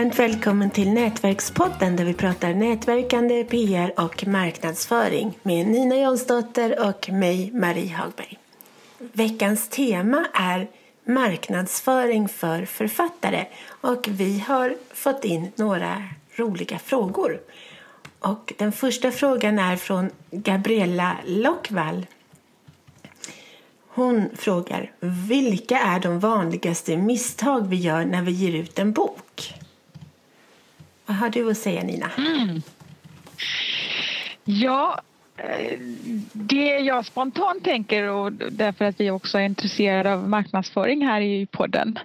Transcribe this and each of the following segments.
varmt välkommen till Nätverkspodden där vi pratar nätverkande, PR och marknadsföring med Nina Jonsdotter och mig, Marie Hagberg. Veckans tema är marknadsföring för författare och vi har fått in några roliga frågor. Och den första frågan är från Gabriella Lockvall. Hon frågar vilka är de vanligaste misstag vi gör när vi ger ut en bok? Vad har du att säga, Nina? Mm. Ja, eh, det jag spontant tänker och därför att vi också är intresserade av marknadsföring här i podden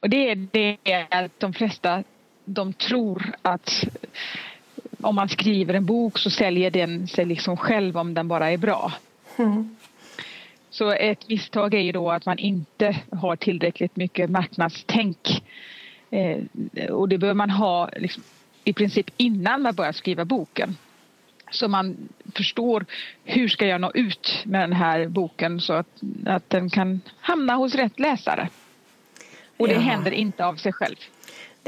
och det är det att de flesta de tror att om man skriver en bok så säljer den sig liksom själv om den bara är bra. Mm. Så ett misstag är ju då att man inte har tillräckligt mycket marknadstänk. Eh, och det behöver man ha liksom, i princip innan man börjar skriva boken. Så man förstår hur ska jag nå ut med den här boken så att, att den kan hamna hos rätt läsare. Och det ja. händer inte av sig själv.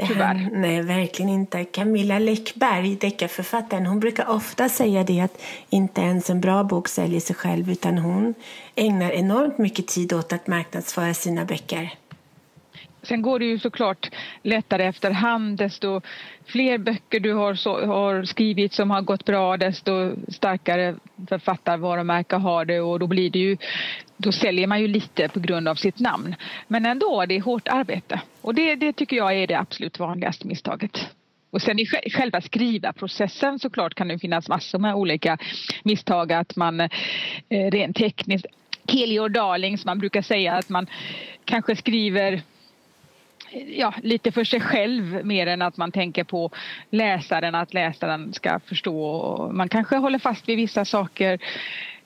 Tyvärr. nej, verkligen inte. Camilla Läckberg, deckarförfattaren, hon brukar ofta säga det att inte ens en bra bok säljer sig själv utan hon ägnar enormt mycket tid åt att marknadsföra sina böcker. Sen går det ju såklart lättare efterhand. Desto fler böcker du har, så, har skrivit som har gått bra desto starkare författarvarumärke har det och då blir det ju då säljer man ju lite på grund av sitt namn. Men ändå, det är hårt arbete. Och det, det tycker jag är det absolut vanligaste misstaget. Och sen i själva skrivarprocessen såklart kan det finnas massor med olika misstag att man eh, rent tekniskt Keli och Darling som man brukar säga att man kanske skriver ja, lite för sig själv mer än att man tänker på läsaren, att läsaren ska förstå. Man kanske håller fast vid vissa saker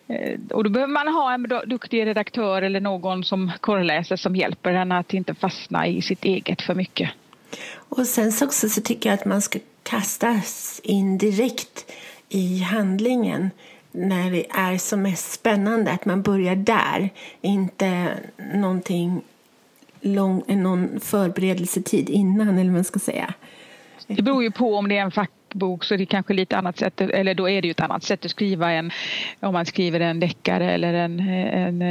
eh, och då behöver man ha en duktig redaktör eller någon som korrläser som hjälper en att inte fastna i sitt eget för mycket. Och sen så också så tycker jag att man ska kastas in direkt i handlingen när det är som mest spännande, att man börjar där. Inte någonting lång, någon förberedelsetid innan, eller vad man ska säga. Det beror ju på om det är en fackbok så är det kanske lite annat sätt, eller då är det ju ett annat sätt att skriva än om man skriver en deckare eller en, en,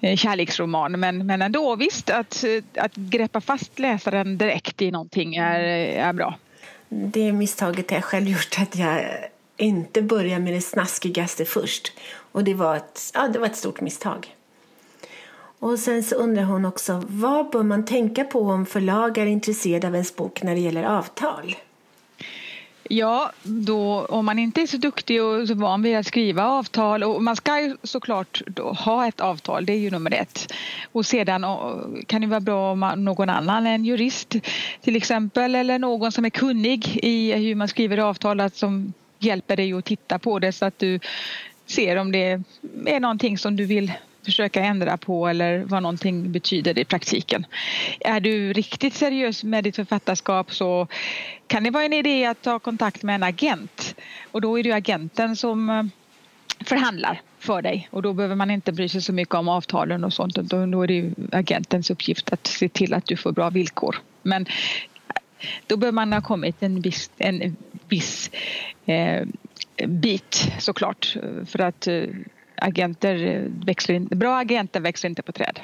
en kärleksroman. Men, men ändå visst, att, att greppa fast läsaren direkt i någonting är, är bra. Det misstaget har jag själv gjort, att jag inte börjar med det snaskigaste först. Och det var ett, ja, det var ett stort misstag. Och sen så undrar hon också, vad bör man tänka på om förlag är intresserade av ens bok när det gäller avtal? Ja, då, om man inte är så duktig och så van vid att skriva avtal och man ska ju såklart ha ett avtal, det är ju nummer ett. Och sedan kan det vara bra om någon annan, en jurist till exempel eller någon som är kunnig i hur man skriver avtal, att som hjälper dig att titta på det så att du ser om det är någonting som du vill försöka ändra på eller vad någonting betyder i praktiken. Är du riktigt seriös med ditt författarskap så kan det vara en idé att ta kontakt med en agent och då är det agenten som eh, förhandlar för dig och då behöver man inte bry sig så mycket om avtalen och sånt. utan Då är det agentens uppgift att se till att du får bra villkor. Men eh, då behöver man ha kommit en viss, en viss eh, bit såklart för att eh, agenter växlar in, bra agenter växer inte på träd.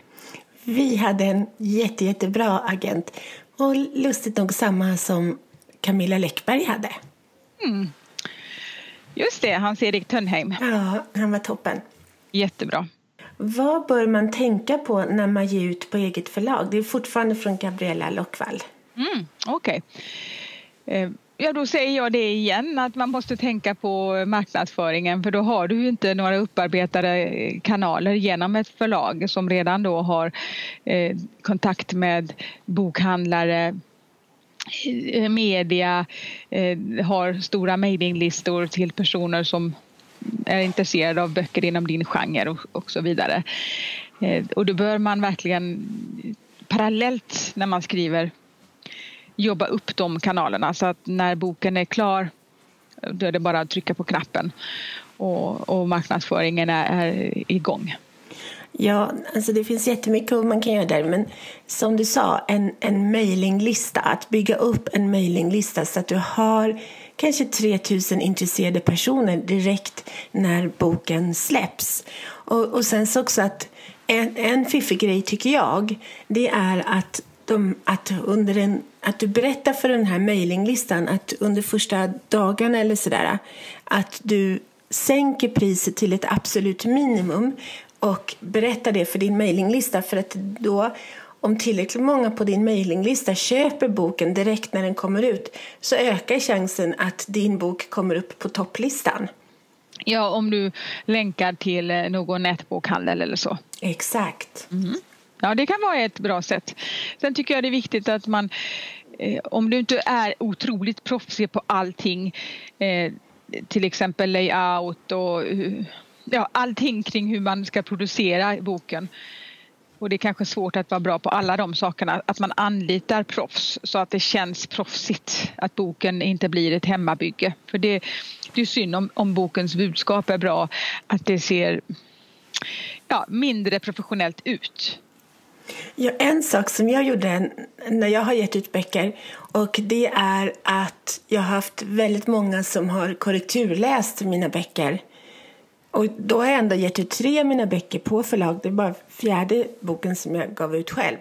Vi hade en jätte, jättebra agent och lustigt nog samma som Camilla Läckberg hade. Mm. Just det, Hans-Erik Tönnheim. Ja, han var toppen. Jättebra. Vad bör man tänka på när man ger ut på eget förlag? Det är fortfarande från Gabriella Lockvall. Mm, Okej. Okay. Ja, då säger jag det igen att man måste tänka på marknadsföringen för då har du inte några upparbetade kanaler genom ett förlag som redan då har eh, kontakt med bokhandlare eh, media, eh, har stora mailinglistor till personer som är intresserade av böcker inom din genre och, och så vidare. Eh, och då bör man verkligen parallellt när man skriver jobba upp de kanalerna så att när boken är klar då är det bara att trycka på knappen och, och marknadsföringen är, är igång. Ja, alltså det finns jättemycket man kan göra där. Men som du sa, en, en mailinglista. Att bygga upp en mailinglista så att du har kanske 3000 intresserade personer direkt när boken släpps. Och, och sen så också att en, en fiffig grej tycker jag, det är att, de, att, under en, att du berättar för den här mejlinglistan att under första dagarna eller sådär att du sänker priset till ett absolut minimum och berättar det för din mejlinglista för att då om tillräckligt många på din mejlinglista köper boken direkt när den kommer ut så ökar chansen att din bok kommer upp på topplistan. Ja, om du länkar till eh, någon nätbokhandel eller så. Exakt. Mm. Ja, det kan vara ett bra sätt. Sen tycker jag det är viktigt att man, eh, om du inte är otroligt proffsig på allting, eh, till exempel layout och ja, allting kring hur man ska producera boken. Och det är kanske svårt att vara bra på alla de sakerna. Att man anlitar proffs så att det känns proffsigt. Att boken inte blir ett hemmabygge. För det, det är synd om, om bokens budskap är bra. Att det ser ja, mindre professionellt ut. Ja, en sak som jag gjorde när jag har gett ut böcker och det är att jag har haft väldigt många som har korrekturläst mina böcker. Och då har jag ändå gett ut tre av mina böcker på förlag. Det är bara fjärde boken som jag gav ut själv.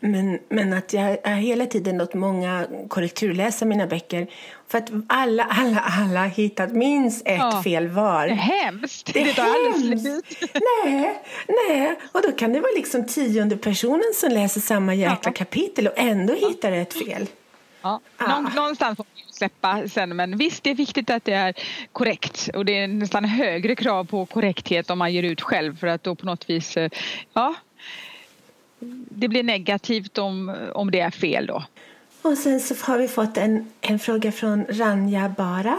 Men, men att jag har hela tiden låtit många korrekturläsa mina böcker. För att alla, alla, alla hittat minst ett ja. fel var. Det är hemskt. Det är det hemskt. nej, nej. Och då kan det vara liksom tionde personen som läser samma jäkla ja. kapitel och ändå ja. hittar ett fel. Ja. Ah. Någonstans får man släppa sen men visst det är viktigt att det är korrekt och det är nästan högre krav på korrekthet om man ger ut själv för att då på något vis eh, ja det blir negativt om, om det är fel då. Och sen så har vi fått en, en fråga från Ranja Bara.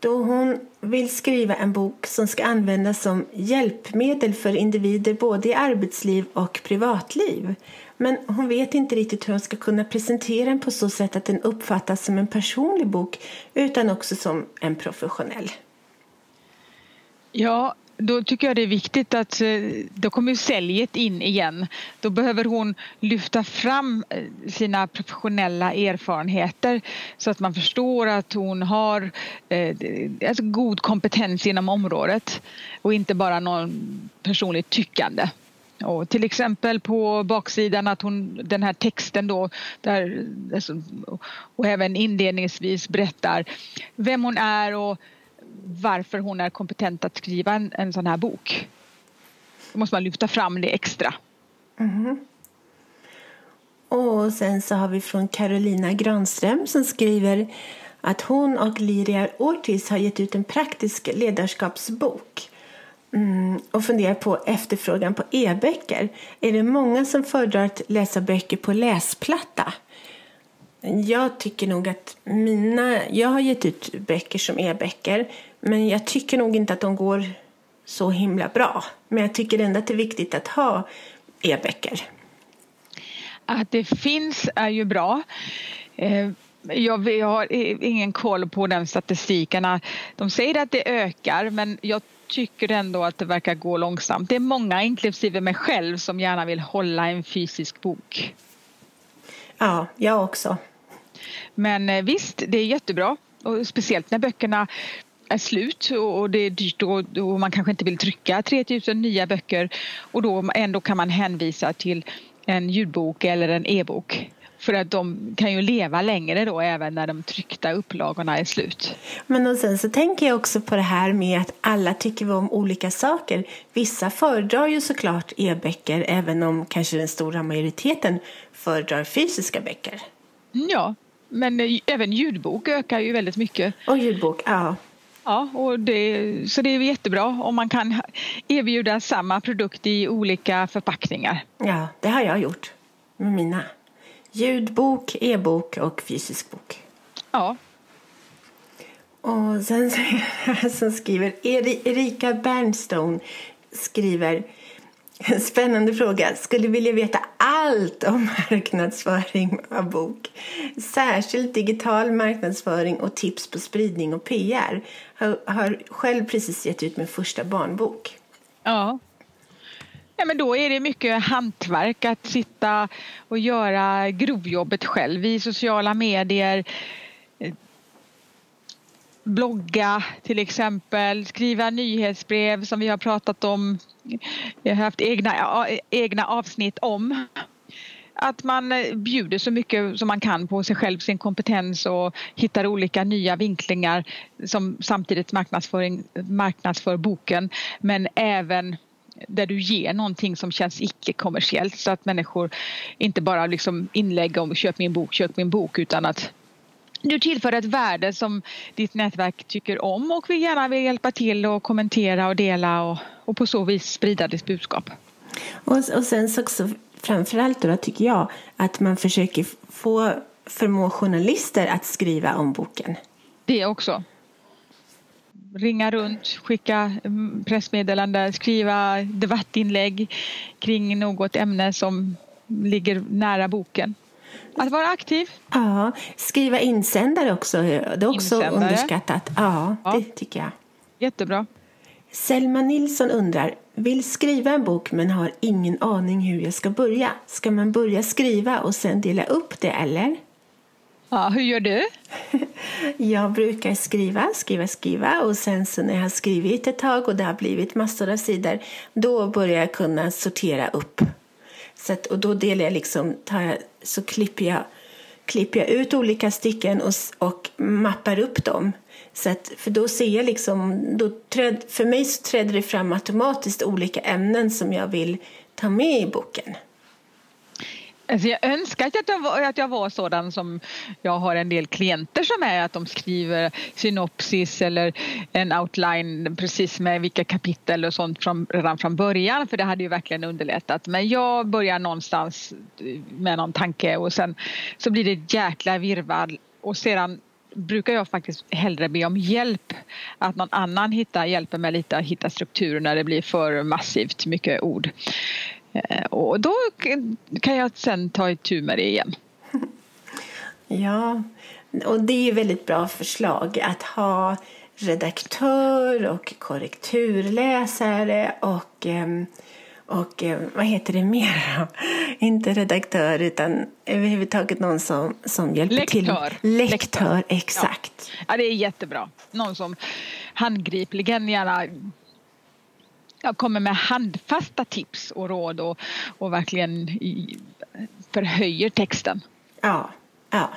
Då hon vill skriva en bok som ska användas som hjälpmedel för individer både i arbetsliv och privatliv. Men hon vet inte riktigt hur hon ska kunna presentera den på så sätt att den uppfattas som en personlig bok utan också som en professionell. Ja, då tycker jag det är viktigt att eh, då kommer säljet in igen. Då behöver hon lyfta fram eh, sina professionella erfarenheter så att man förstår att hon har eh, alltså god kompetens inom området och inte bara någon personligt tyckande. Och till exempel på baksidan att hon, den här texten då där, alltså, och även inledningsvis berättar vem hon är och varför hon är kompetent att skriva en, en sån här bok. Då måste man lyfta fram det extra. Mm. Och sen så har vi från Carolina Granström som skriver att hon och Liria Ortiz har gett ut en praktisk ledarskapsbok mm, och funderar på efterfrågan på e-böcker. Är det många som föredrar att läsa böcker på läsplatta? Jag tycker nog att mina... Jag har gett typ ut böcker som e-böcker men jag tycker nog inte att de går så himla bra. Men jag tycker ändå att det är viktigt att ha e-böcker. Att det finns är ju bra. Eh, jag, har ingen koll på den statistiken. De säger att det ökar men jag tycker ändå att det verkar gå långsamt. Det är många, inklusive mig själv, som gärna vill hålla en fysisk bok. Ja, jag också. Men eh, visst, det är jättebra. Och speciellt när böckerna är slut och det är dyrt och, man kanske inte vill trycka 3000 nya böcker och då ändå kan man hänvisa till en ljudbok eller en e-bok. För att de kan ju leva längre då även när de tryckta upplagorna är slut. Men och sen så tänker jag också på det här med att alla tycker om olika saker. Vissa föredrar ju såklart e-böcker även om kanske den stora majoriteten föredrar fysiska böcker. Ja, men även ljudbok ökar ju väldigt mycket. Och ljudbok, ja. Ja, och det, så det är jättebra om man kan erbjuda samma produkt i olika förpackningar. Ja, det har jag gjort med mina. Ljudbok, e-bok och fysisk bok. Ja. Och sen så skriver Erika Bernstone skriver en spännande fråga. Skulle vilja veta allt om marknadsföring av bok. Särskilt digital marknadsföring och tips på spridning och PR. Har, har själv precis gett ut min första barnbok. Ja. Ja, men då är det mycket hantverk att sitta och göra grovjobbet själv i sociala medier. Blogga till exempel, skriva nyhetsbrev som vi har pratat om. Vi har haft egna, egna avsnitt om att man bjuder så mycket som man kan på sig själv, sin kompetens och hittar olika nya vinklingar som samtidigt marknadsför boken men även där du ger någonting som känns icke-kommersiellt så att människor inte bara liksom inlägg om köp min bok, köp min bok utan att du tillför ett värde som ditt nätverk tycker om och vill gärna vill hjälpa till och kommentera och dela och, och på så vis sprida ditt budskap. Och, och sen så också framförallt då tycker jag att man försöker få förmå journalister att skriva om boken. Det också ringa runt, skicka mm, pressmeddelanden, skriva debattinlägg kring något ämne som ligger nära boken. Att vara aktiv. Ja, skriva insändare också. Det är också insändare. underskattat. Ja, ja, det tycker jag. Jättebra. Selma Nilsson undrar, vill skriva en bok men har ingen aning hur jag ska börja. Ska man börja skriva och sen dela upp det eller? Ja, hur gör du? Jag brukar skriva, skriva, skriva och sen så när jag har skrivit ett tag och det har blivit massor av sidor då börjar jag kunna sortera upp. Så att, och då delar jag liksom, tar jag, så klipper jag, klipper jag ut olika stycken och, och mappar upp dem. Så att, för då ser jag liksom, då träd, för mig så träder det fram automatiskt olika ämnen som jag vill ta med i boken. Alltså jag önskar att jag, var, att jag var sådan som jag har en del klienter som är att de skriver synopsis eller en outline precis med vilka kapitel och sånt från, redan från början för det hade ju verkligen underlättat. Men jag börjar någonstans eh, med någon tanke och sen så blir det ett jäkla virrvarr och sedan brukar jag faktiskt hellre be om hjälp. Att någon annan hittar, hjälper mig lite att hitta strukturer när det blir för massivt mycket ord. Eh, och då kan jag sen ta itu med det igen. Ja, och det är ju väldigt bra förslag att ha redaktör och korrekturläsare och, ehm, och ehm, vad heter det mer Inte redaktör utan överhuvudtaget någon som, som hjälper Lektör. till. Lektör. Lektör, exakt. Ja. ja, det är jättebra. Någon som handgripligen gärna jag kommer med handfasta tips och råd och, och verkligen förhöjer texten. Ja, ja.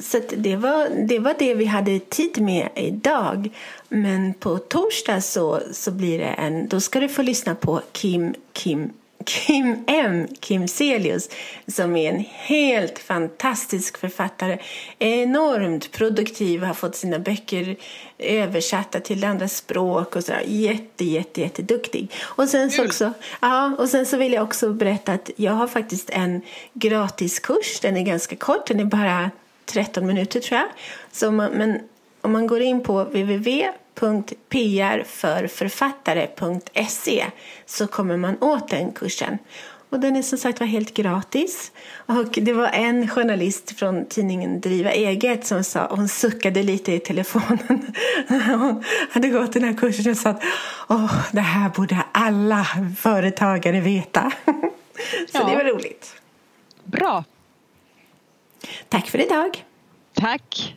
Så det var, det var det vi hade tid med idag. Men på torsdag så, så blir det en, då ska du få lyssna på Kim, Kim Kim M. Kim Celius som är en helt fantastisk författare. Enormt produktiv, har fått sina böcker översatta till andra språk och så. Jätte, jätte, jätteduktig. Och sen, så också, ja, och sen så vill jag också berätta att jag har faktiskt en gratiskurs. Den är ganska kort, den är bara 13 minuter tror jag. Så man, men om man går in på www www.prförfattare.se så kommer man åt den kursen. Och den är som sagt var helt gratis. Och det var en journalist från tidningen Driva eget som sa, hon suckade lite i telefonen hon hade gått den här kursen och sa att Åh, det här borde alla företagare veta. Så ja. det var roligt. Bra. Tack för idag. Tack.